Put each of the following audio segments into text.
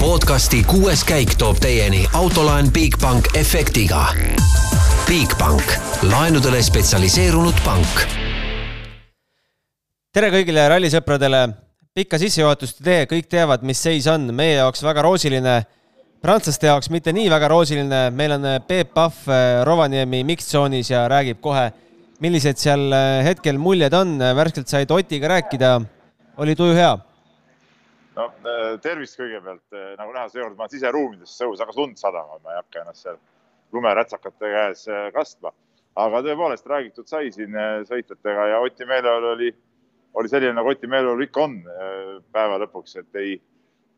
podcasti kuues käik toob teieni autolaen Bigbank efektiga. Bigbank, laenudele spetsialiseerunud pank. tere kõigile rallisõpradele. pikka sissejuhatust ei tee, kõik teavad, mis seis on, meie jaoks väga roosiline. prantslaste jaoks mitte nii väga roosiline, meil on Peep Pahv Rovaniemi mixzoonis ja räägib kohe, millised seal hetkel muljed on, värskelt said Otiga rääkida. oli tuju hea? No tervist kõigepealt, nagu näha, seekord ma olen siseruumides, õhus hakkas lund sadama, ma ei hakka ennast seal lumerätsakate käes kastma. aga tõepoolest räägitud sai siin sõitjatega ja Oti meeleolu oli, oli selline, nagu Oti meeleolu ikka on päeva lõpuks, et ei,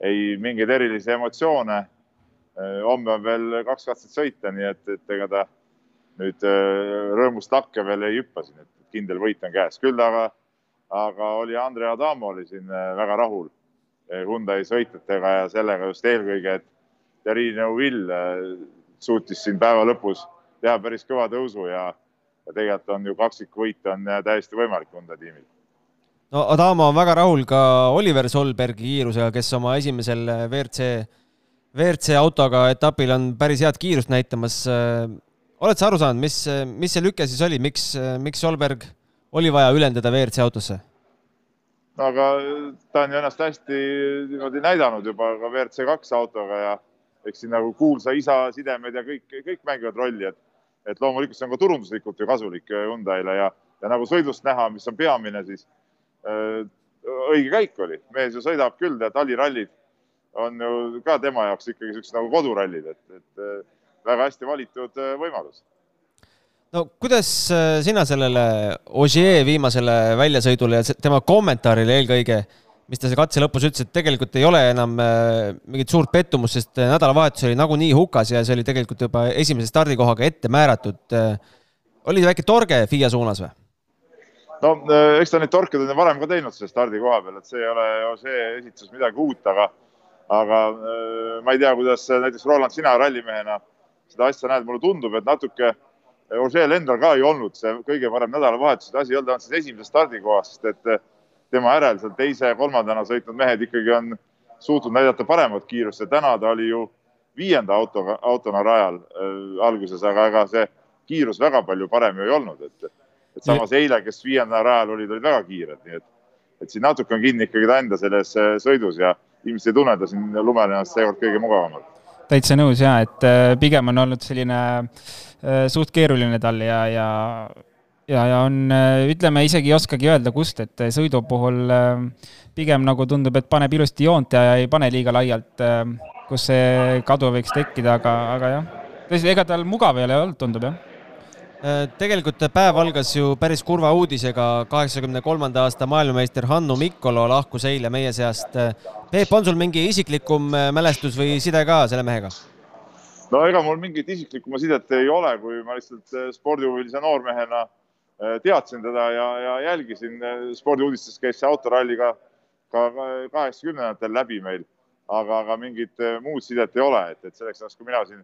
ei mingeid erilisi emotsioone. homme on veel kaks katset sõita, nii et, et ega ta nüüd rõõmust lakke veel ei hüppa siin, et kindel võit on käes. küll aga, aga oli Andre Adamo oli siin väga rahul Hyundai sõitjatega ja sellega just eelkõige, et Terri Neuvill suutis siin päeva lõpus teha päris kõva tõusu ja, ja tegelikult on ju kaksikvõit on täiesti võimalik Hyundai tiimil. no Adamo on väga rahul ka Oliver Solbergi kiirusega, kes oma esimesel WRC, WRC autoga etapil on päris head kiirust näitamas. oled sa aru saanud, mis, mis see lüke siis oli, miks, miks Solberg oli vaja ülendada WRC autosse? Aga ta on ennast hästi niimoodi näidanud juba ka WRC kaks autoga ja eks siin nagu kuulsa isa sidemed ja kõik, kõik mängivad rolli, et, et loomulikult see on ka turunduslikult ju kasulik Hyundai'le ja, ja nagu sõidust näha, mis on peamine, siis äh, õige käik oli, mees ju sõidab küll, tead, allirallid on ju ka tema jaoks ikkagi siuksed nagu kodurallid, et, et äh, väga hästi valitud äh, võimalus no kuidas sina sellele Ogier viimasele väljasõidule ja tema kommentaarile eelkõige, mis ta katse lõpus ütles, et tegelikult ei ole enam mingit suurt pettumust, sest nädalavahetus oli nagunii hukas ja see oli tegelikult juba esimese stardikohaga ette määratud. oli väike torge FIA suunas või? no eks ta neid torkeid on varem ka teinud selle stardikoha peal, et see ei ole Ogier esitus midagi uut, aga, aga ma ei tea, kuidas näiteks Roland, sina rallimehena seda asja näed, mulle tundub, et natuke Ožeel endal ka ei olnud see kõige parem nädalavahetus, asi ei olnud ainult selles esimeses stardikohas, sest et tema järel seal teise-kolmandana sõitnud mehed ikkagi on suutnud näidata paremat kiirust ja täna ta oli ju viienda autoga, autona rajal äh, alguses, aga ega see kiirus väga palju parem ju ei olnud, et, et samas eile, kes viienda rajal olid, olid väga kiired, nii et, et siin natuke on kinni ikkagi ta enda selles sõidus ja ilmselt ei tunne ta siin lumel ennast seekord kõige mugavamalt. täitsa nõus ja et pigem on olnud selline suht keeruline tal ja, ja ja, ja on, ütleme, isegi ei oskagi öelda, kust, et sõidu puhul pigem nagu tundub, et paneb ilusti joont ja ei pane liiga laialt, kus see kadu võiks tekkida, aga, aga jah, tõesti, ega tal mugav ei ole olnud, tundub jah tegelikult päev algas ju päris kurva uudisega, kaheksakümne kolmanda aasta maailmameister Hannu Mikkolo lahkus eile meie seast. Peep, on sul mingi isiklikum mälestus või side ka selle mehega? No ega mul mingit isiklikumat sidet ei ole, kui ma lihtsalt spordihuvilise noormehena teadsin teda ja, ja jälgisin spordiuudistes käis see autoralli ka, ka kaheksakümnendatel läbi meil, aga, aga mingit muud sidet ei ole, et, et selleks ajaks, kui mina siin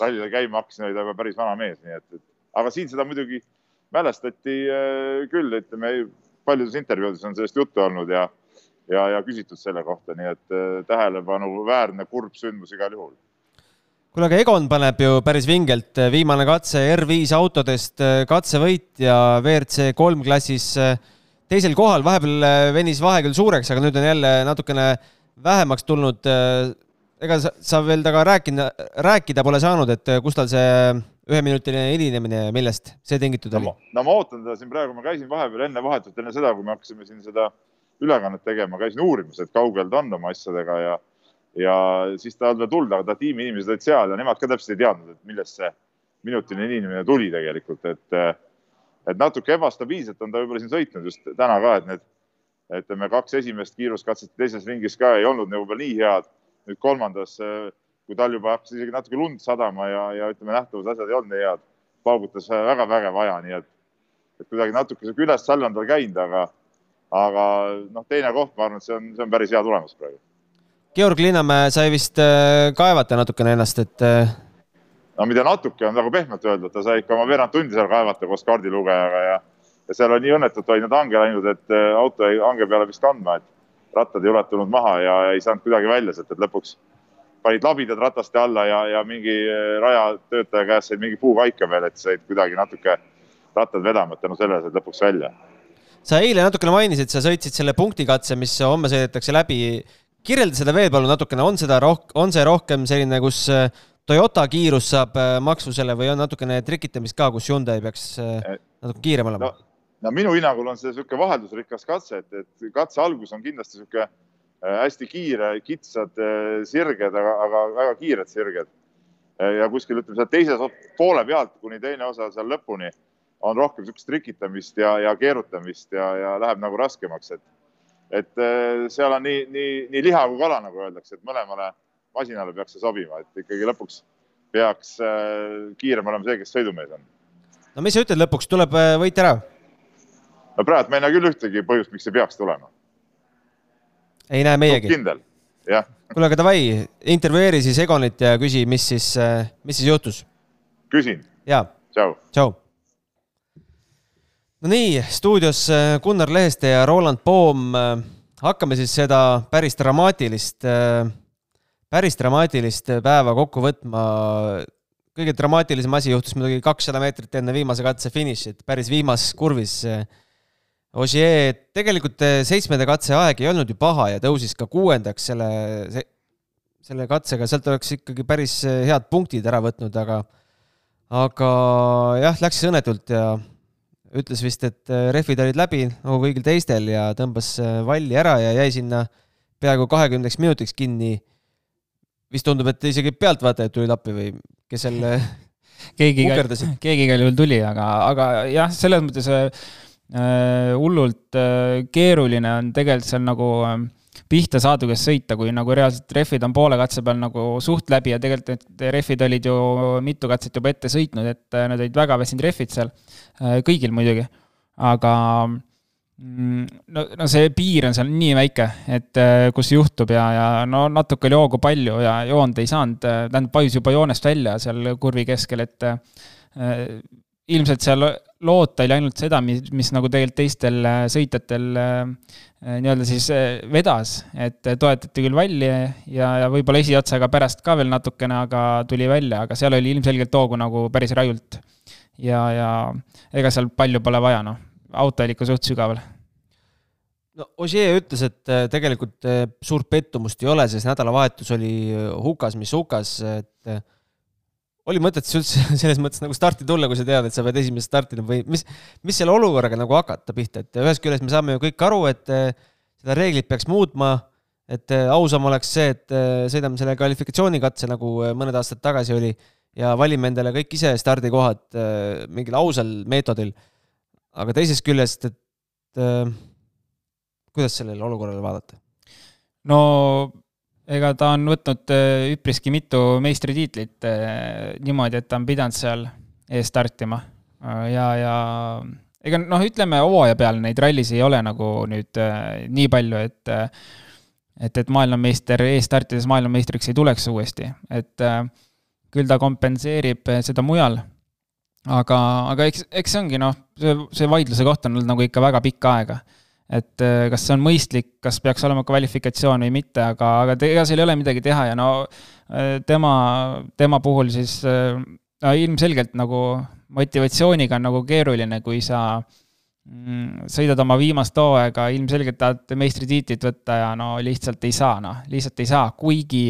rallile käima hakkasin, oli ta juba päris vana mees, nii et, et aga siin seda muidugi mälestati küll, ütleme paljudes intervjuudes on sellest juttu olnud ja, ja, ja küsitud selle kohta, nii et tähelepanuväärne kurb sündmus igal juhul kuule, aga Egon paneb ju päris vingelt, viimane katse R5 autodest, katsevõit ja WRC kolm klassis teisel kohal, vahepeal venis vahe küll suureks, aga nüüd on jälle natukene vähemaks tulnud. ega sa, sa veel temaga rääkida, rääkida pole saanud, et kus tal see üheminutiline hilinemine, millest see tingitud oli? no ma ootan teda siin praegu, ma käisin vahepeal enne vahetult, enne seda, kui me hakkasime siin seda ülekannet tegema, käisin uurimas, et kaugel ta on oma asjadega ja ja siis ta ei olnud veel tulnud, aga ta tiimi inimesed olid seal ja nemad ka täpselt ei teadnud, et millest see minutiline hilinemine tuli tegelikult, et, et natuke ebastabiilselt on ta võib-olla siin sõitnud just täna ka, et need, ütleme, kaks esimest kiiruskatset teises ringis ka ei olnud võib-olla nii head. nüüd kolmandas, kui tal juba hakkas isegi natuke lund sadama ja, ja ütleme, nähtavusasjad ei olnud nii head, paugutas väga vägev aja, nii et, et kuidagi natuke see üles-alla on tal käinud, aga, aga noh, teine koht, ma arvan, et see on, see on päris hea tulemus praegu Georg Linnamäe sai vist kaevata natukene ennast, et. no mida natuke on nagu pehmelt öeldud, ta sai ikka oma veerand tundi seal kaevata koos kaardilugejaga ja, ja seal on nii õnnetult olid need hange läinud, et auto jäi hange peale vist kandma, et rattad ei ulatunud maha ja ei saanud kuidagi välja sealt, et lõpuks, panid labidad rataste alla ja, ja mingi rajatöötaja käest said mingi puukaika veel, et said kuidagi natuke rattad vedama, et tänu sellele said lõpuks välja. sa eile natukene mainisid, sa sõitsid selle punktikatse, mis homme sõidetakse läbi. Kirjelda seda veel palun natukene, on seda roh-, on see rohkem selline, kus Toyota kiirus saab maksvusele või on natukene trikitamist ka, kus Hyundai peaks natuke kiirem olema no,? no minu hinnangul on see niisugune vaheldusrikas katse, et, et katse algus on kindlasti niisugune äh, hästi kiire, kitsad äh, sirged, aga, aga väga kiired sirged. Äh, ja kuskil ütleme seal teise poole pealt kuni teine osa seal lõpuni on rohkem niisugust trikitamist ja, ja keerutamist ja, ja läheb nagu raskemaks, et, et seal on nii, nii, nii liha kui kala, nagu öeldakse, et mõlemale masinale peaks see sobima, et ikkagi lõpuks peaks kiirem olema see, kes sõidumees on. no mis sa ütled lõpuks, tuleb võit ära? no praegu ma ei näe küll ühtegi põhjust, miks see peaks tulema. ei näe meiegi. kindel, jah. kuule, aga davai, intervjueeri siis Egonit ja küsi, mis siis, mis siis juhtus. küsin. jaa. tšau. tšau. No nii, stuudios äh, Gunnar Leheste ja Roland Poom. hakkame siis seda päris dramaatilist, äh, päris dramaatilist päeva kokku võtma kõige dramaatilisem asi juhtus muidugi kakssada meetrit enne viimase katse finišit, päris viimases kurvis Ogier, tegelikult seitsmenda katse aeg ei olnud ju paha ja tõusis ka kuuendaks selle, selle katsega, sealt oleks ikkagi päris head punktid ära võtnud, aga aga jah, läks õnnetult ja ütles vist, et eh, rehvid olid läbi nagu kõigil teistel ja tõmbas valli ära ja jäi sinna peaaegu kahekümneks minutiks kinni. vist tundub, et isegi pealtvaatajad tulid appi või kes selle keegi, keegi igal juhul tuli, aga, aga jah, selles mõttes Äh, hullult äh, keeruline on tegelikult seal nagu ähm, pihta saada, kes sõita, kui nagu reaalselt rehvid on poole katse peal nagu suht läbi ja tegelikult need rehvid olid ju mitu katset juba ette sõitnud, et äh, need olid väga väsinud rehvid seal, kõigil muidugi. aga mm, no, no see piir on seal nii väike, et kus juhtub ja, ja no natuke oli hoogu palju ja joont ei saanud, tähendab, vajus juba joonest välja seal kurvi keskel, et ilmselt seal loota oli ainult seda, mis, mis nagu tegelikult teistel äh, sõitjatel äh, äh, nii-öelda siis vedas, et toetati küll valli ja, ja võib-olla esiotsaga pärast ka veel natukene, aga tuli välja, aga seal oli ilmselgelt hoogu nagu päris rajult. ja, ja ega seal palju pole vaja, noh, auto oli ikka suht sügaval no Ogier ütles, et tegelikult suurt pettumust ei ole, sest nädalavahetus oli hukas, mis hukas, et oli mõtet üldse selles mõttes nagu starti tulla, kui sa tead, et sa pead esimesest startima või mis, mis selle olukorraga nagu hakata pihta, et ühest küljest me saame ju kõik aru, et eh, seda reeglit peaks muutma, et eh, ausam oleks see, et eh, sõidame selle kvalifikatsioonikatse, nagu mõned aastad tagasi oli, ja valime endale kõik ise stardikohad mingil ausal meetodil. aga teisest küljest, et kuidas sellele olukorrale vaadata? no ega ta on võtnud äh, üpriski mitu meistritiitlit äh, niimoodi, et ta on pidanud seal ees startima äh, ja, ja ega noh, ütleme hooaja peal neid rallis ei ole nagu nüüd nii palju, et et, et maailmameister ees startides maailmameistriks ei tuleks uuesti, et küll ta kompenseerib seda mujal. aga, aga eks, eks see ongi noh, see, see vaidluse koht on olnud nagu ikka väga pikka aega et äh, kas see on mõistlik, kas peaks olema kvalifikatsioon või mitte, aga, aga ega seal ei ole midagi teha ja no äh, tema, tema puhul siis äh, no ilmselgelt nagu motivatsiooniga on nagu keeruline, kui sa mm, sõidad oma viimast hooaega, ilmselgelt tahad meistritiitlit võtta ja no lihtsalt ei saa, noh, lihtsalt ei saa, kuigi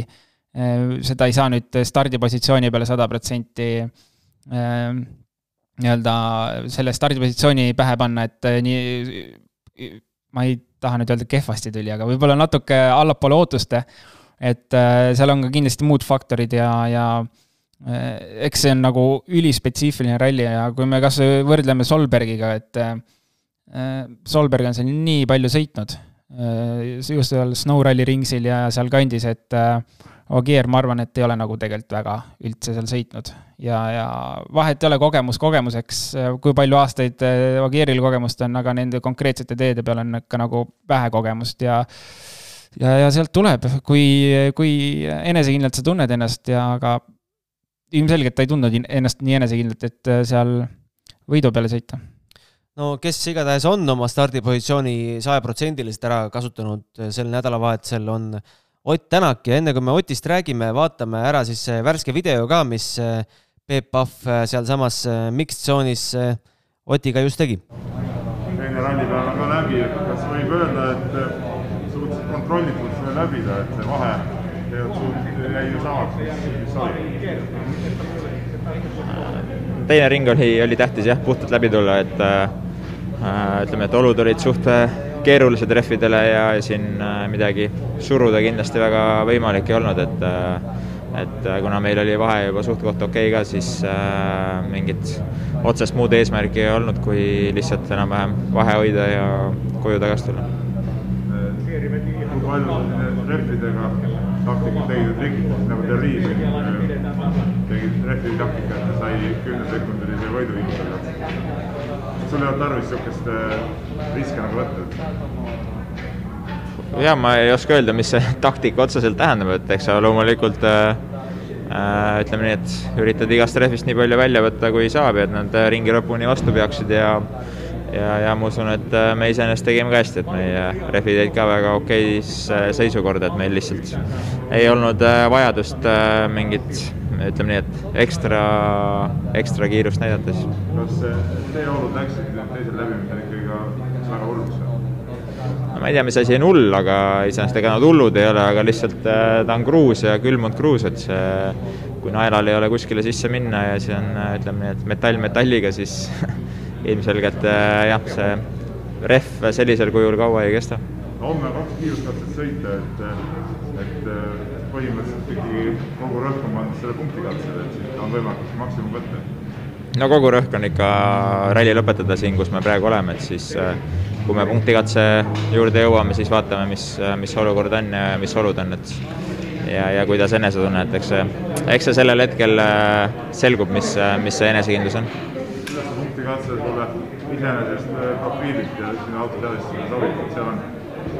seda ei saa nüüd stardipositsiooni peale sada protsenti nii-öelda selle stardipositsiooni pähe panna, et nii ma ei taha nüüd öelda, kehvasti tuli, aga võib-olla natuke allapoole ootuste. et äh, seal on ka kindlasti muud faktorid ja, ja äh, eks see on nagu ülispetsiifiline ralli ja kui me kas võrdleme Solbergiga, et äh, Solberg on seal nii palju sõitnud, just seal Snow Rally ringsil ja sealkandis, et Ogier, ma arvan, et ei ole nagu tegelikult väga üldse seal sõitnud. Ja, ja vahet ei ole, kogemus kogemuseks, kui palju aastaid eh, Ogieril kogemust on, aga nende konkreetsete teede peal on ikka nagu vähe kogemust ja ja, ja sealt tuleb, kui, kui enesekindlalt sa tunned ennast ja aga ilmselgelt ta ei tundnud ennast nii enesekindlalt, et eh, seal võidu peale sõita. No kes igatahes on oma stardipositsiooni sajaprotsendiliselt ära kasutanud sel nädalavahetusel, on Ott Tänak ja enne kui me Otist räägime, vaatame ära siis värske video ka, mis Peep Pahv sealsamas mixed tsoonis Otiga just tegi. teine rallipäev on ka läbi, et kas võib öelda, et suhteliselt kontrollitult sai läbida, et see vahe jäi ju samaks, mis oli? teine ring oli, oli tähtis jah, puhtalt läbi tulla, et äh, ütleme, et olud olid suht äh, keerulised rehvidele ja siin äh, midagi suruda kindlasti väga võimalik ei olnud, et äh, et äh, kuna meil oli vahe juba suht-koht okei okay ka, siis äh, mingit otsest muud eesmärki ei olnud, kui lihtsalt enam-vähem vahe hoida ja koju tagasi tulla. kui palju rehvidega taktikud tegid trikid, nagu Derriis tegid rehvi taktika, et sai kümnesekundilise võidu viimasel sul ei olnud tarvis niisugust äh, riske nagu võtta? Ja ma ei oska öelda, mis see taktika otseselt tähendab, et eks sa loomulikult äh, äh, ütleme nii, et üritad igast rehvist nii palju välja võtta, kui saab ja et nad ringi lõpuni vastu peaksid ja ja, ja ma usun, et äh, me iseenesest tegime ka hästi, et meie rehvid jäid ka väga okeis äh, seisukorda, et meil lihtsalt ei olnud äh, vajadust mingit, ütleme nii, et ekstra, ekstra kiirust näidata siis. kas teie olud läksid teisel läbimisel ikkagi ka väga hulluks? no ma ei tea, mis asi on hull, aga iseenesest ega nad hullud ei ole, aga lihtsalt ta on kruus ja külmunud kruus, et see, kui naelal ei ole kuskile sisse minna ja see on, ütleme nii, et metall metalliga, siis ilmselgelt äh, jah, see rehv sellisel kujul kaua ei kesta. homme on kaks kiiruskatset sõita, et, et põhimõtteliselt ikkagi kogu rõhk on pandud selle punktikatsele, et siit on võimalik maksimum võtta. no kogu rõhk on ikka ralli lõpetada siin, kus me praegu oleme, et siis äh, kui me punktikatse juurde jõuame, siis vaatame, mis, mis olukord on ja mis olud on, et ja, ja kuidas enesetunne, et eks see, eks see sellel hetkel äh, selgub, mis, mis see enesekindlus on katse sulle iseenesest äh, profiililt ja sinna auto seadestamisele sobib, et seal on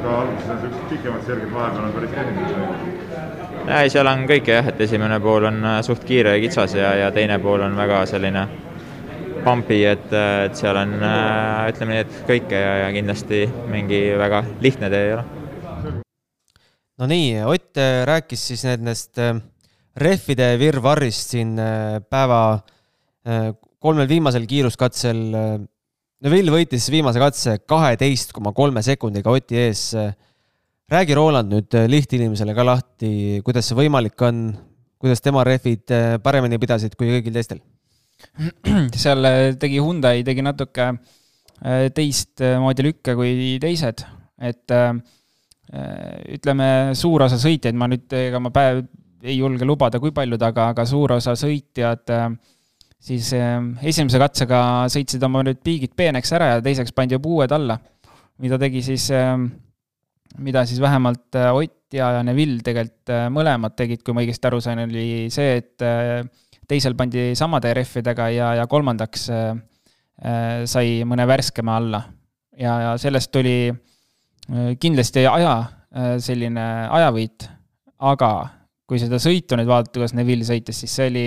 ka alguses on niisugused pikemad selged, vahepeal on päris tehnilised. ei, seal on kõike jah, et esimene pool on äh, suht kiire ja kitsas ja, ja teine pool on väga selline pampi, et, äh, et seal on ütleme nii, et kõike ja, ja kindlasti mingi väga lihtne tee ei ole. no nii, Ott rääkis siis nendest rehvide virvarrist siin päeva kolmel viimasel kiiruskatsel Neville võitis viimase katse kaheteist koma kolme sekundiga Oti ees. räägi, Roland, nüüd lihtinimesele ka lahti, kuidas see võimalik on, kuidas tema rehvid paremini pidasid kui kõigil teistel? seal tegi Hyundai tegi natuke äh, teistmoodi lükke kui teised, et äh, ütleme, suur osa sõitjaid, ma nüüd, ega ma päev ei julge lubada, kui paljud, aga, aga suur osa sõitjad äh, siis esimese katsega sõitsid oma nüüd piigid peeneks ära ja teiseks pandi juba uued alla, mida tegi siis, mida siis vähemalt äh, Ott ja Neville tegelikult äh, mõlemad tegid, kui ma õigesti aru sain, oli see, et äh, teisel pandi samade rehvidega ja, ja kolmandaks sai mõne värskema alla. ja, ja sellest tuli kindlasti aja, selline ajavõit, aga kui seda sõitu nüüd vaadata, kuidas Neville sõitis, siis see oli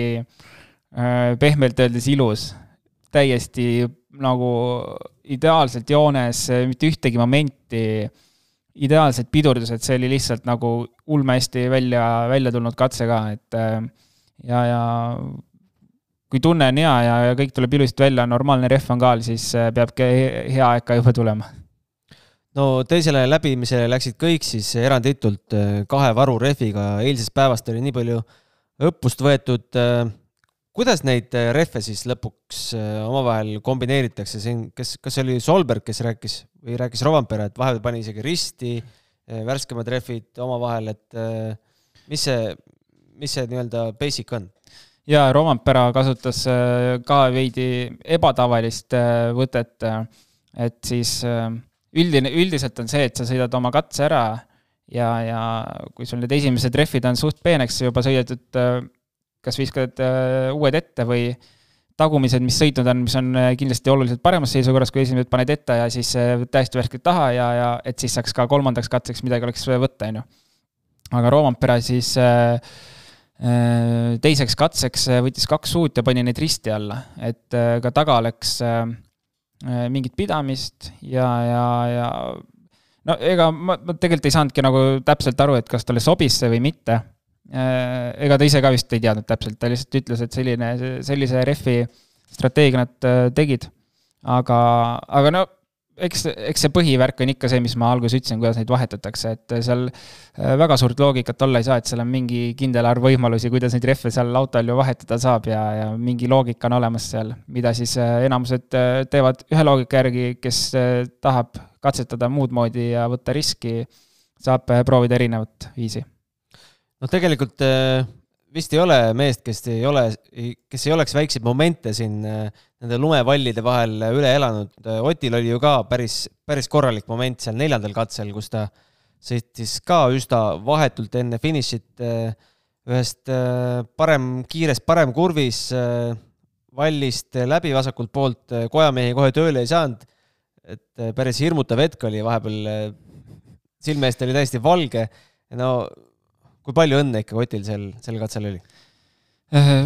Äh, pehmelt öeldes ilus, täiesti nagu ideaalselt joones, mitte ühtegi momenti, ideaalsed pidurdused, see oli lihtsalt nagu ulmehästi välja, välja tulnud katse ka, et äh, ja, ja kui tunne on hea ja, ja kõik tuleb ilusasti välja, normaalne rehv on ka all, siis äh, peabki hea aeg ka juba tulema. no teisele läbimisele läksid kõik siis eranditult kahe varurehviga, eilsest päevast oli nii palju õppust võetud kuidas neid äh, rehve siis lõpuks äh, omavahel kombineeritakse, siin, kes, kas see oli Solberg, kes rääkis või rääkis Rovanpera, et vahepeal pani isegi risti, äh, värskemad rehvid omavahel, et mis see, mis see nii-öelda basic on? jaa, Rovanpera kasutas ka veidi ebatavalist võtet, et siis üldine, üldiselt on see, et sa sõidad oma katse ära ja, ja kui sul need esimesed rehvid on suht peeneks juba sõidetud kas viskad äh, uued ette või tagumised, mis sõitnud on, mis on äh, kindlasti oluliselt paremas seisukorras, kui esimesed paned ette ja siis äh, täiesti värskelt taha ja, ja et siis saaks ka kolmandaks katseks midagi oleks võtta, on ju. aga Roompere siis teiseks katseks võttis kaks suut ja pani neid risti alla, et ka taga oleks mingit pidamist ja, ja, ja no ega ma, ma tegelikult ei saanudki nagu täpselt aru, et kas talle sobis see või mitte. Äh, ega ta ise ka vist ei teadnud täpselt, ta lihtsalt ütles, et selline, sellise rehvi strateegia nad äh, tegid. aga, aga no eks, eks see põhivärk on ikka see, mis ma alguses ütlesin, kuidas neid vahetatakse, et seal äh, väga suurt loogikat olla ei saa, et seal on mingi kindel arv võimalusi, kuidas neid rehve seal autol ju vahetada saab ja, ja mingi loogika on olemas seal, mida siis äh, enamused äh, teevad ühe loogika järgi, kes tahab katsetada muud moodi ja võtta riski, saab proovida erinevat viisi. noh, tegelikult vist ei ole meest, kes ei ole, kes ei oleks väikseid momente siin äh, nende lumevallide vahel üle elanud. Otil oli ju ka päris, päris korralik moment seal neljandal katsel, kus ta sõitis ka üsna vahetult enne finišit äh, ühest äh, parem, kiirest paremkurvis vallist läbi vasakult poolt, kojamehi kohe tööle ei saanud. et päris hirmutav hetk oli vahepeal, silme eest oli täiesti valge. no kui palju õnne ikka Otil sel, sel katsel oli? Äh,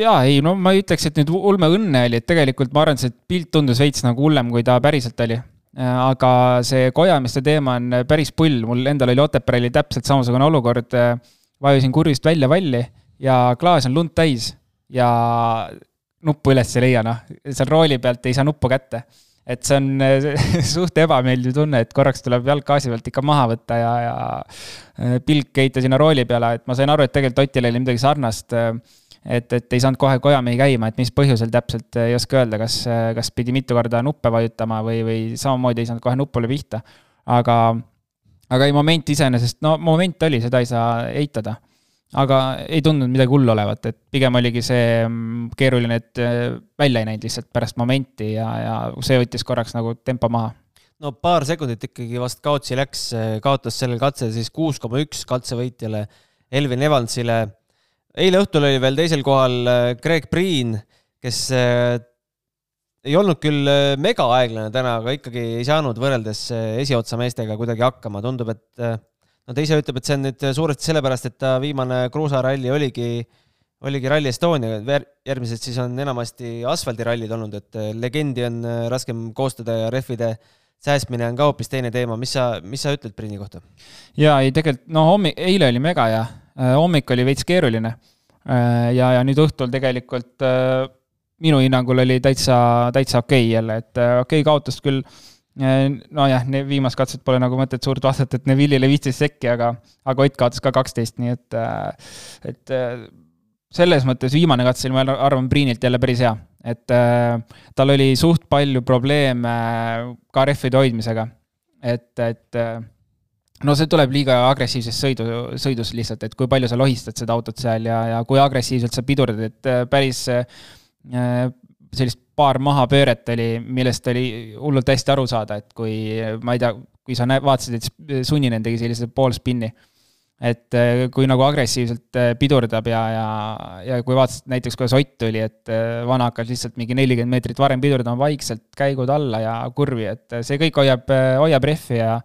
jaa, ei no ma ei ütleks, et nüüd ulme õnne oli, et tegelikult ma arvan, et see pilt tundus veits nagu hullem, kui ta päriselt oli. Äh, aga see kojameeste teema on päris pull, mul endal oli Otepääl täpselt samasugune olukord. Äh, vajusin kurvist välja valli ja klaas on lund täis ja nuppu üles ei leia, noh, seal rooli pealt ei saa nuppu kätte et see on suht ebameeldiv tunne, et korraks tuleb jalg gaasi pealt ikka maha võtta ja, ja äh, pilk heita sinna rooli peale, et ma sain aru, et tegelikult Otil oli midagi sarnast. Äh, et, et ei saanud kohe kojamehi käima, et mis põhjusel täpselt ei oska öelda, kas, kas pidi mitu korda nuppe vajutama või, või samamoodi ei saanud kohe nupule pihta. aga, aga ei, moment iseenesest, no moment oli, seda ei saa eitada aga ei tundunud midagi hullu olevat, et pigem oligi see mm, keeruline, et äh, välja ei näinud lihtsalt pärast momenti ja, ja see võttis korraks nagu tempo maha. no paar sekundit ikkagi vast kaotsi läks, kaotas sellel katsel siis kuus koma üks katsevõitjale Elvin Evansile. eile õhtul oli veel teisel kohal äh, Greg Priin, kes äh, ei olnud küll mega aeglane täna, aga ikkagi ei saanud võrreldes esiotsa meestega kuidagi hakkama, tundub, et no ta ise ütleb, et see on nüüd suuresti sellepärast, et ta viimane kruusaralli oligi, oligi Rally Estonia, järgmised siis on enamasti asfaldirallid olnud, et äh, legendi on äh, raskem koostada ja rehvide säästmine on ka hoopis teine teema, mis sa, mis sa ütled Priini kohta? jaa, ei tegelikult, no hommik, eile oli mega äh, hommik oli veits keeruline. ja, ja nüüd õhtul tegelikult minu hinnangul oli täitsa, täitsa okei okay jälle, et okei okay, kaotas küll Äh, nojah, viimast katset pole nagu mõtet suurt vaadata, et Neville'ile viisteist sekki, aga, aga Ott kaotas ka kaksteist, nii et, äh, et äh, selles mõttes viimane katse oli, ma arvan, Priinilt jälle päris hea. et tal oli suht palju probleeme ka rehvide hoidmisega. et, et no see tuleb liiga agressiivsest sõidu, sõidust lihtsalt, et kui palju sa lohistad seda autot seal ja, ja kui agressiivselt sa pidurdad, et päris sellist paar mahapööret oli, millest oli hullult hästi aru saada, et kui ma ei tea, kui sa näe-, vaatasid, et Sunninen tegi sellise poolspinni. et eh, kui nagu agressiivselt eh, pidurdab ja, ja, ja kui vaatasid näiteks, kuidas Ott tuli, et eh, vana hakkas lihtsalt mingi nelikümmend meetrit varem pidurdama vaikselt, käigud alla ja kurvi, et see kõik hoiab, hoiab rehvi ja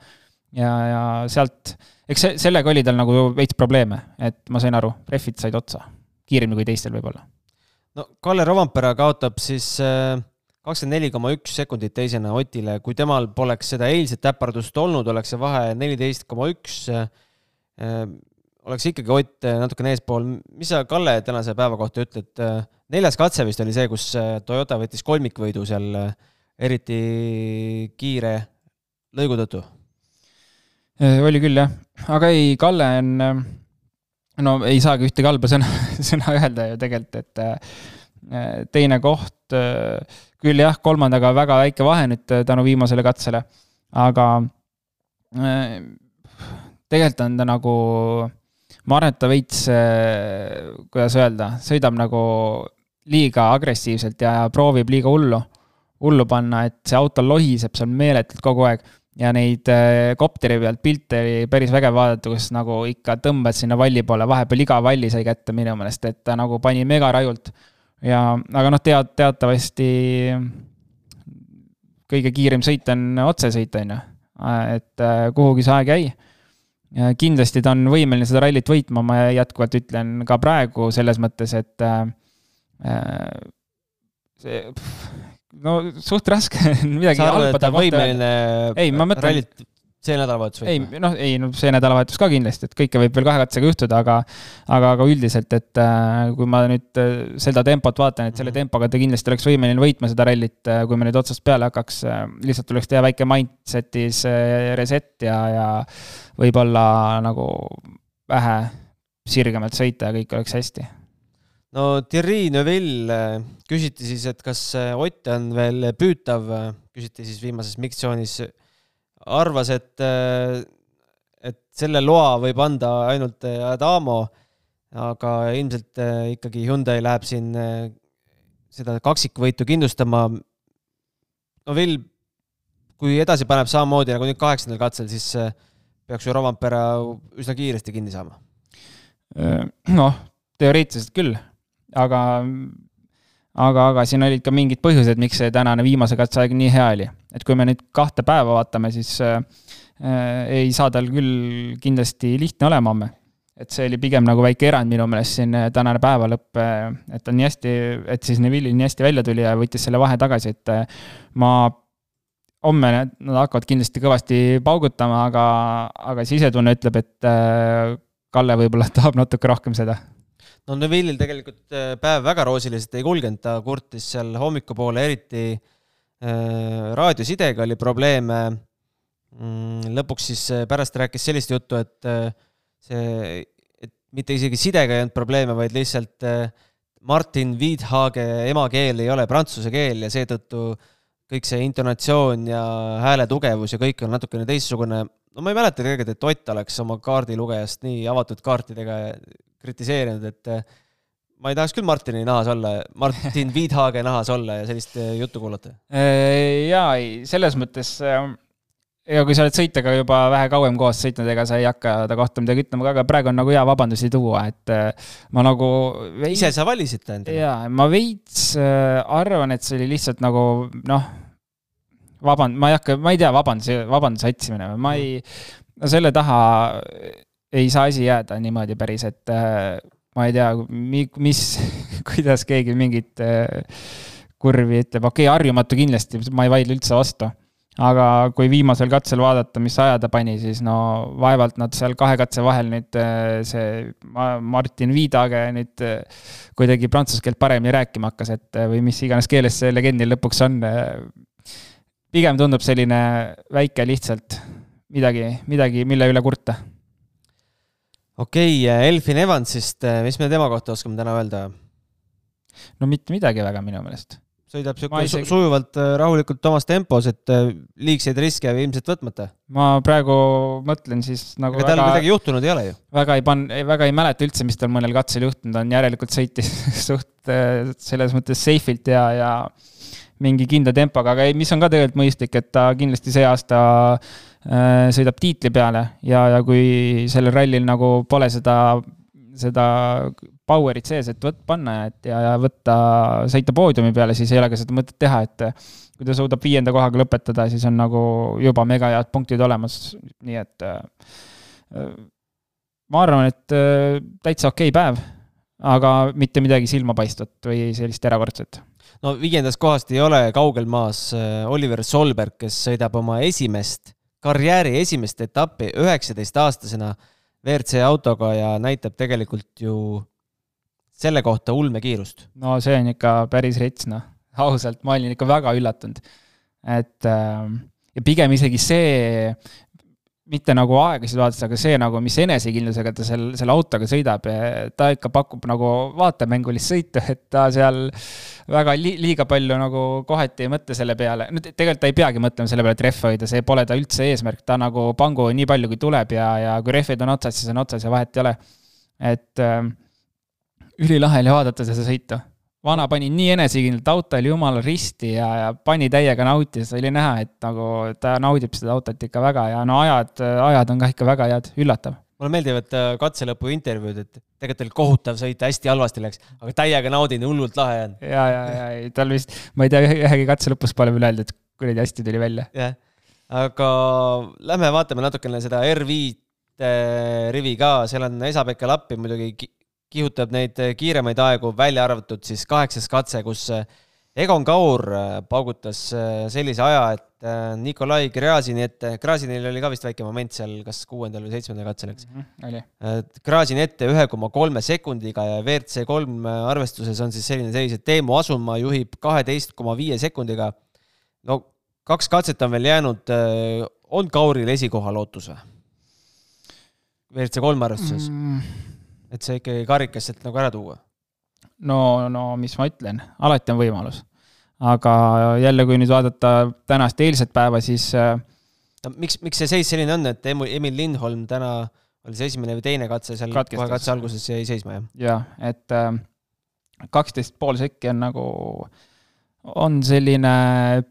ja, ja sealt, eks see, sellega oli tal nagu veits probleeme, et ma sain aru, rehvid said otsa, kiiremini kui teistel võib-olla no Kalle Rovampere kaotab siis äh, kakskümmend neli koma üks sekundit teisena Otile, kui temal poleks seda eilset äpardust olnud, oleks see vahe neliteist koma üks. Äh, oleks ikkagi Ott natukene eespool. mis sa, Kalle, tänase päeva kohta ütled? neljas katse vist oli see, kus äh, Toyota võttis kolmikvõidu seal eriti kiire lõigu tõttu. oli küll jah, aga ei, Kalle on no ei saagi ühtegi halba sõna, sõna öelda ju tegelikult, et äh, teine koht, äh, küll jah, kolmandaga väga väike vahe nüüd äh, tänu viimasele katsele, aga tegelikult on ta nagu, ma arvan, et ta veits, kuidas öelda, sõidab nagu liiga agressiivselt ja proovib liiga hullu, hullu panna, et see auto lohiseb seal meeletult kogu aeg ja neid äh, kopteri pealt pilte oli päris vägev vaadata, kus nagu ikka tõmbad sinna valli poole, vahepeal iga valli sai kätte minu meelest, et ta nagu pani megarajult. ja, aga noh, tead, teatavasti kõige kiirem sõit on otsesõit, on ju. et äh, kuhugi see aeg jäi. kindlasti ta on võimeline seda rallit võitma, ma jätkuvalt ütlen ka praegu selles mõttes, et äh, see no suht raske midagi sa arvad, et ta on võimeline ei, ma mõtlen, see nädalavahetus võib? ei, noh, ei no see nädalavahetus ka kindlasti, et kõike võib veel kahe katsega juhtuda, aga aga, aga üldiselt, et äh, kui ma nüüd äh, seda tempot vaatan, et selle mhm. tempoga ta kindlasti oleks võimeline võitma seda rallit, äh, kui me nüüd otsast peale hakkaks, lihtsalt tuleks teha väike mindset'is reset ja, ja võib-olla nagu vähe sirgemalt sõita ja kõik oleks hästi no Thierry Neuville küsiti siis, et kas Ott on veel püütav, küsiti siis viimases miksjoonis arvas, et, äh, et selle loa võib anda ainult äh, Adamo, aga ilmselt äh, ikkagi Hyundai läheb siin seda kaksikvõitu kindlustama. no Vill, kui edasi paneb samamoodi nagu nüüd kaheksandal katsel, siis peaks ju Rovampere üsna kiiresti kinni saama. noh, teoreetiliselt küll, aga aga, aga siin olid ka mingid põhjused, miks see tänane viimase katseaeg nii hea oli. et kui me nüüd kahte päeva vaatame, siis äh, äh, ei saa tal küll kindlasti lihtne olema homme. et see oli pigem nagu väike erand minu meelest siin äh, tänane päevalõpp, äh, et ta nii hästi, et siis Neville'i nii hästi välja tuli ja võttis selle vahe tagasi, et ma homme nad hakkavad kindlasti kõvasti paugutama, aga, aga sisetunne ütleb, et Kalle võib-olla tahab natuke rohkem seda no Neville'il tegelikult äh, päev väga roosiliselt ei kulgenud, ta kurtis seal hommikupoole eriti äh, raadiosidega oli probleeme mm,. lõpuks siis äh, pärast rääkis sellist juttu, et äh, see, et mitte isegi sidega ei olnud probleeme, vaid lihtsalt Martin Wiedhage emakeel ei ole prantsuse keel ja seetõttu kõik see intonatsioon ja hääle tugevus ja kõik on natukene teistsugune. no ma ei mäleta tegelikult, et Ott oleks oma kaardilugejast nii avatud kaartidega kritiseerinud, et eh, ma ei tahaks küll Martini nahas olla, Martin Viidhage nahas olla ja sellist eh, juttu kuulata. Äh, jaa, ei, selles mõttes ega kui sa oled sõitjaga juba vähe kauem koos sõitnud, ega sa ei hakka ta kohta midagi ütlema, aga praegu on nagu hea vabandusi tuua, et eh, ma nagu veits... ise sa valisid ta endale? jaa, ma veits arvan, et see oli lihtsalt nagu noh, vaband-, ma ei hakka, ma ei tea, vabanduse, vabanduse otsimine, ma ei, no selle taha ei saa asi jääda niimoodi päris, et äh, ma ei tea, mis, kuidas keegi mingit äh, kurvi ütleb, okei okay,, harjumatu kindlasti, ma ei vaidle üldse vastu. aga kui viimasel katsel vaadata, mis aja ta pani, siis no vaevalt nad seal kahe katse vahel nüüd äh, see Martin Viidage nüüd kuidagi prantsuse keelt paremini rääkima hakkas, et või mis iganes keeles see legendil lõpuks on. pigem tundub selline väike lihtsalt midagi, midagi, mille üle kurta okei okay,, Elfin Evansist, eh, mis me tema kohta oskame täna öelda? no mitte midagi väga minu meelest. sõidab sihuke isegi... sujuvalt, eh, rahulikult omas tempos, et liigseid riske ilmselt võtmata. ma praegu mõtlen siis nagu aga tal midagi juhtunud ei ole ju? väga ei pan-, väga ei mäleta üldse, mis tal mõnel katsel juhtunud on, järelikult sõitis suht selles mõttes safe'ilt ja, ja mingi kindla tempoga, aga ei, mis on ka tegelikult mõistlik, et ta kindlasti see aasta äh, sõidab tiitli peale ja, ja kui sellel rallil nagu pole seda, seda power'it sees, et võt-, panna et ja, ja võtta, sõita poodiumi peale, siis ei ole ka seda mõtet teha, et kui ta suudab viienda kohaga lõpetada, siis on nagu juba mega head punktid olemas, nii et äh, ma arvan, et äh, täitsa okei okay päev, aga mitte midagi silmapaistvat või sellist erakordset. No viiendast kohast ei ole kaugel maas äh, Oliver Solberg, kes sõidab oma esimest, karjääri esimest etappi üheksateistaastasena WRC autoga ja näitab tegelikult ju selle kohta ulmekiirust. no see on ikka päris rets, noh, ausalt, ma olin ikka väga üllatunud. et äh, ja pigem isegi see, mitte nagu aegasid vaadates, aga see nagu, mis enesekindlusega ta seal, selle autoga sõidab, ta ikka pakub nagu vaatemängulist sõitu, et ta seal väga li liiga palju nagu kohati ei mõtle selle peale. no tegelikult ta ei peagi mõtlema selle peale, et rehve hoida, see pole ta üldse eesmärk, ta nagu pangu nii palju, kui tuleb ja, ja kui rehvid on otsas, siis on otsas ja vahet ei ole. et äh, ülilahe oli vaadata seda sõitu vana pani nii enesekindlalt, auto oli jumala risti ja, ja pani täiega nautis, oli näha, et nagu ta naudib seda autot ikka väga ja no ajad, ajad on ka ikka väga head, üllatav. mulle meeldivad äh, katselõpu intervjuud, et tegelikult oli kohutav sõita, hästi halvasti läks, aga täiega naudin, hullult lahe on. ja, ja, ja tal vist, ma ei tea, ühegi katse lõpus pole veel öeldud, kuradi hästi tuli välja. jah, aga lähme vaatame natukene seda R5 rivi ka, seal on Esa-Pekka Lappi muidugi kihutab neid eh, kiiremaid aegu, välja arvatud siis kaheksas katse, kus eh, Egon Kaur eh, paugutas sellise aja, et Nikolai Gräzini ette, Gräzinil oli ka vist väike moment seal, kas kuuendal või seitsmendal katsel, eks mm. -hmm, oli. Gräzini ette ühe koma kolme sekundiga ja WRC kolm arvestuses on siis selline seis, et Teemu Asumaa juhib kaheteist koma viie sekundiga. no kaks katset on veel jäänud, on Kauril esikoha lootus või? WRC kolm arvestuses mm., et see ikkagi karikas sealt nagu ära tuua? no, no mis ma ütlen, alati on võimalus aga jälle, kui nüüd vaadata tänast eilset päeva, siis äh, no, miks, miks see seis selline on, et Emil Lindholm täna oli see esimene või teine katse seal Katkestas. kohe katse alguses jäi seisma, jah? jah, et äh, kaksteist pool sekki on nagu, on selline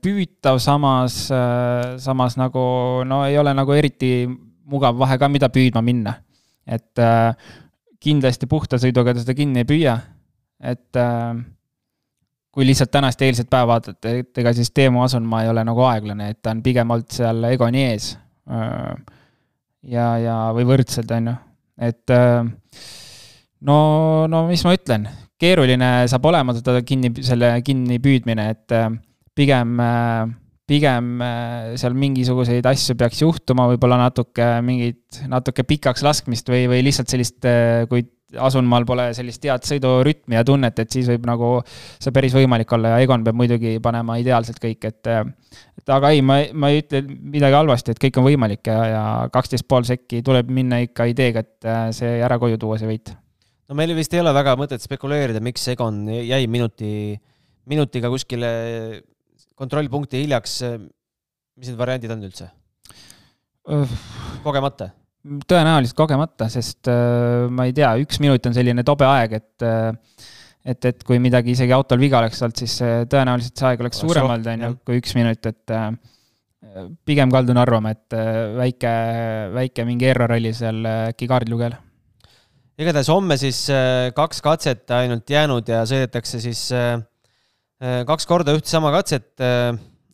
püütav, samas, äh, samas nagu no ei ole nagu eriti mugav vahe ka, mida püüdma minna. et kindlasti puhta sõiduga ta seda kinni ei püüa, et äh, kui lihtsalt tänast eilset päeva vaadata, et ega siis Teemu Asunmaa ei ole nagu aeglane, et ta on pigem olnud seal Egoni ees. ja, ja, või võrdselt, on ju, et no, no mis ma ütlen, keeruline saab olema seda kinni, selle kinnipüüdmine, et pigem, pigem seal mingisuguseid asju peaks juhtuma, võib-olla natuke mingit, natuke pikaks laskmist või, või lihtsalt sellist, kui Asunmaal pole sellist head sõidurütmi ja tunnet, et siis võib nagu see päris võimalik olla ja Egon peab muidugi panema ideaalselt kõik, et et aga ei, ma, ma ei ütle midagi halvasti, et kõik on võimalik ja, ja kaksteist pool sekki tuleb minna ikka ideega, et äh, see ära koju tuua, see võit. no meil vist ei ole väga mõtet spekuleerida, miks Egon jäi minuti, minutiga kuskile kontrollpunkti hiljaks. mis need variandid on üldse? kogemata tõenäoliselt kogemata, sest äh, ma ei tea, üks minut on selline tobe aeg, et äh, et, et kui midagi isegi autol viga oleks olnud, siis äh, tõenäoliselt see aeg oleks suurem olnud, on ju, kui üks minut, et pigem kaldun arvama, et väike, väike mingi error oli seal äkki kaardilugejal. igatahes homme siis kaks katset ainult jäänud ja sõidetakse siis kaks korda ühte sama katset.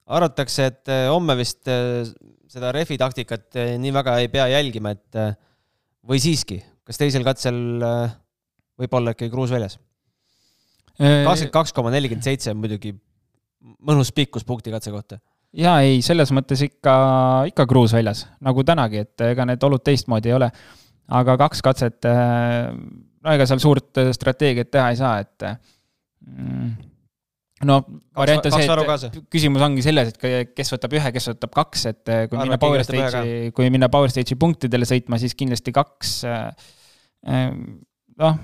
arvatakse, et homme vist seda refi taktikat nii väga ei pea jälgima, et või siiski, kas teisel katsel võib olla ikkagi kruus väljas? kakskümmend kaks koma nelikümmend seitse on muidugi mõnus pikkus punkti katse kohta. jaa, ei, selles mõttes ikka, ikka kruus väljas, nagu tänagi, et ega need olud teistmoodi ei ole. aga kaks katset, no ega seal suurt strateegiat teha ei saa, et mm, no variant on see, et küsimus ongi selles, et kes võtab ühe, kes võtab kaks, et eh, kui Arvan, minna Power Stage'i, kui minna Power Stage'i punktidele sõitma, siis kindlasti kaks. Eh, noh,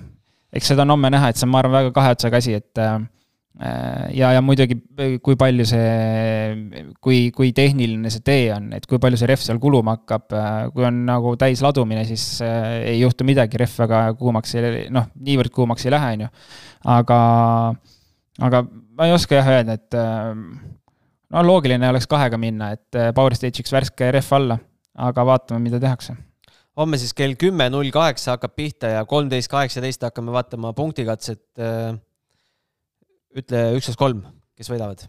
eks seda on homme näha, et see on, ma arvan, väga kahe otsaga asi, et ja, ja muidugi, kui palju see, kui, kui tehniline see tee on, et kui palju see rehv seal kuluma hakkab, kui on nagu täis ladumine, siis ei juhtu midagi, rehv väga kuumaks ei, noh, niivõrd kuumaks ei lähe, on ju. aga, aga ma ei oska jah öelda, et äh, no loogiline oleks kahega minna, et äh, Power Stage'iks värske rehv alla, aga vaatame, mida tehakse. homme siis kell kümme null kaheksa hakkab pihta ja kolmteist kaheksateist hakkame vaatama punktikatset. Äh, ütle üksteist kolm, kes võidavad?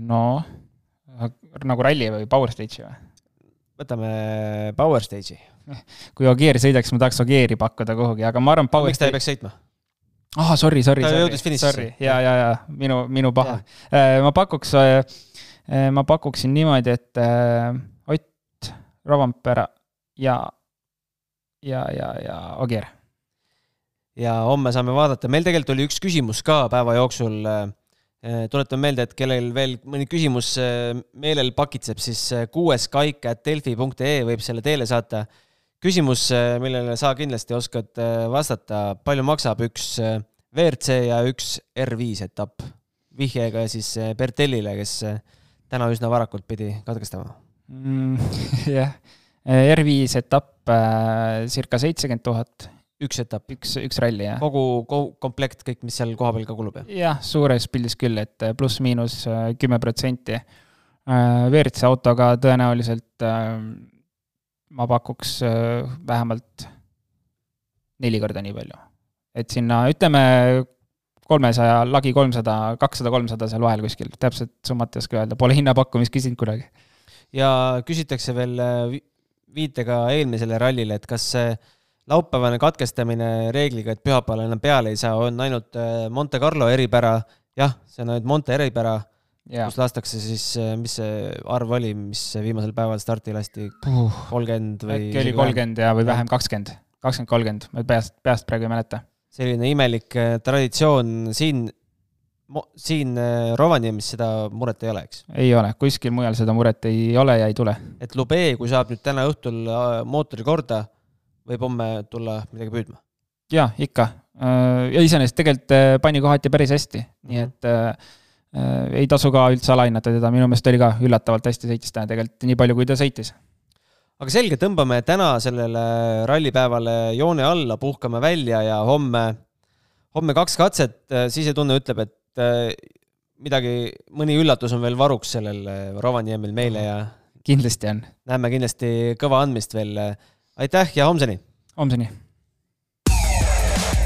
no nagu ralli või Power Stage'i või? võtame Power Stage'i. kui Ogier sõidaks, ma tahaks Ogieri pakkuda kuhugi, aga ma arvan, miks ta ei peaks sõitma? Ah, sorry, sorry. ta jõudis finišisse. ja, ja, ja minu, minu paha. Äh, ma pakuks, äh, äh, ma pakuksin niimoodi, et Ott, Rovanpera ja, ja, ja, ja Ogier. ja homme saame vaadata, meil tegelikult oli üks küsimus ka päeva jooksul. tuletan meelde, et kellel veel mõni küsimus meelel pakitseb, siis kuues kaik at delfi.ee võib selle teele saata küsimus, äh, millele sa kindlasti oskad äh, vastata, palju maksab üks äh, WRC ja üks R5 etapp? vihjega siis Bertellile, kes täna üsna varakult pidi katkestama mm,. jah, R5 etapp circa seitsekümmend tuhat. üks etapp? üks, üks ralli, jah. kogu komplekt, kõik, mis seal kohapeal ka kulub, jah? jah, suures pildis küll, et pluss-miinus kümme protsenti. WRC autoga tõenäoliselt ma pakuks äh, vähemalt neli korda nii palju. et sinna, ütleme, kolmesaja, lagi kolmsada, kakssada, kolmsada seal vahel kuskil, täpset summat ei oska öelda, pole hinnapakkumist küsinud kunagi. ja küsitakse veel äh, viitega eelmisele rallile, et kas see laupäevane katkestamine reegliga, et pühapäeval enam peale ei saa, on ainult äh, Monte Carlo eripära, jah, see on ainult Monte eripära, kus lastakse siis, mis see arv oli, mis viimasel päeval starti lasti, kolmkümmend või? äkki oli kolmkümmend ja, või vähem, kakskümmend, kakskümmend, kolmkümmend, ma peast, peast praegu ei mäleta. selline imelik äh, traditsioon siin, siin äh, Rovaniemis seda muret ei ole, eks? ei ole, kuskil mujal seda muret ei ole ja ei tule. et Lube, kui saab nüüd täna õhtul mootori korda, võib homme tulla midagi püüdma? jaa, ikka. ja iseenesest tegelikult pani kohati päris hästi, nii mhm. et Äh, ei tasu ka üldse alahinnata teda, minu meelest oli ka üllatavalt hästi sõitis täna tegelikult, nii palju kui ta sõitis. aga selge, tõmbame täna sellele rallipäevale joone alla, puhkame välja ja homme, homme kaks katset, äh, sisetunne ütleb, et äh, midagi, mõni üllatus on veel varuks sellel Rovaniemil meile ja kindlasti on. näeme kindlasti kõva andmist veel. aitäh ja homseni! homseni!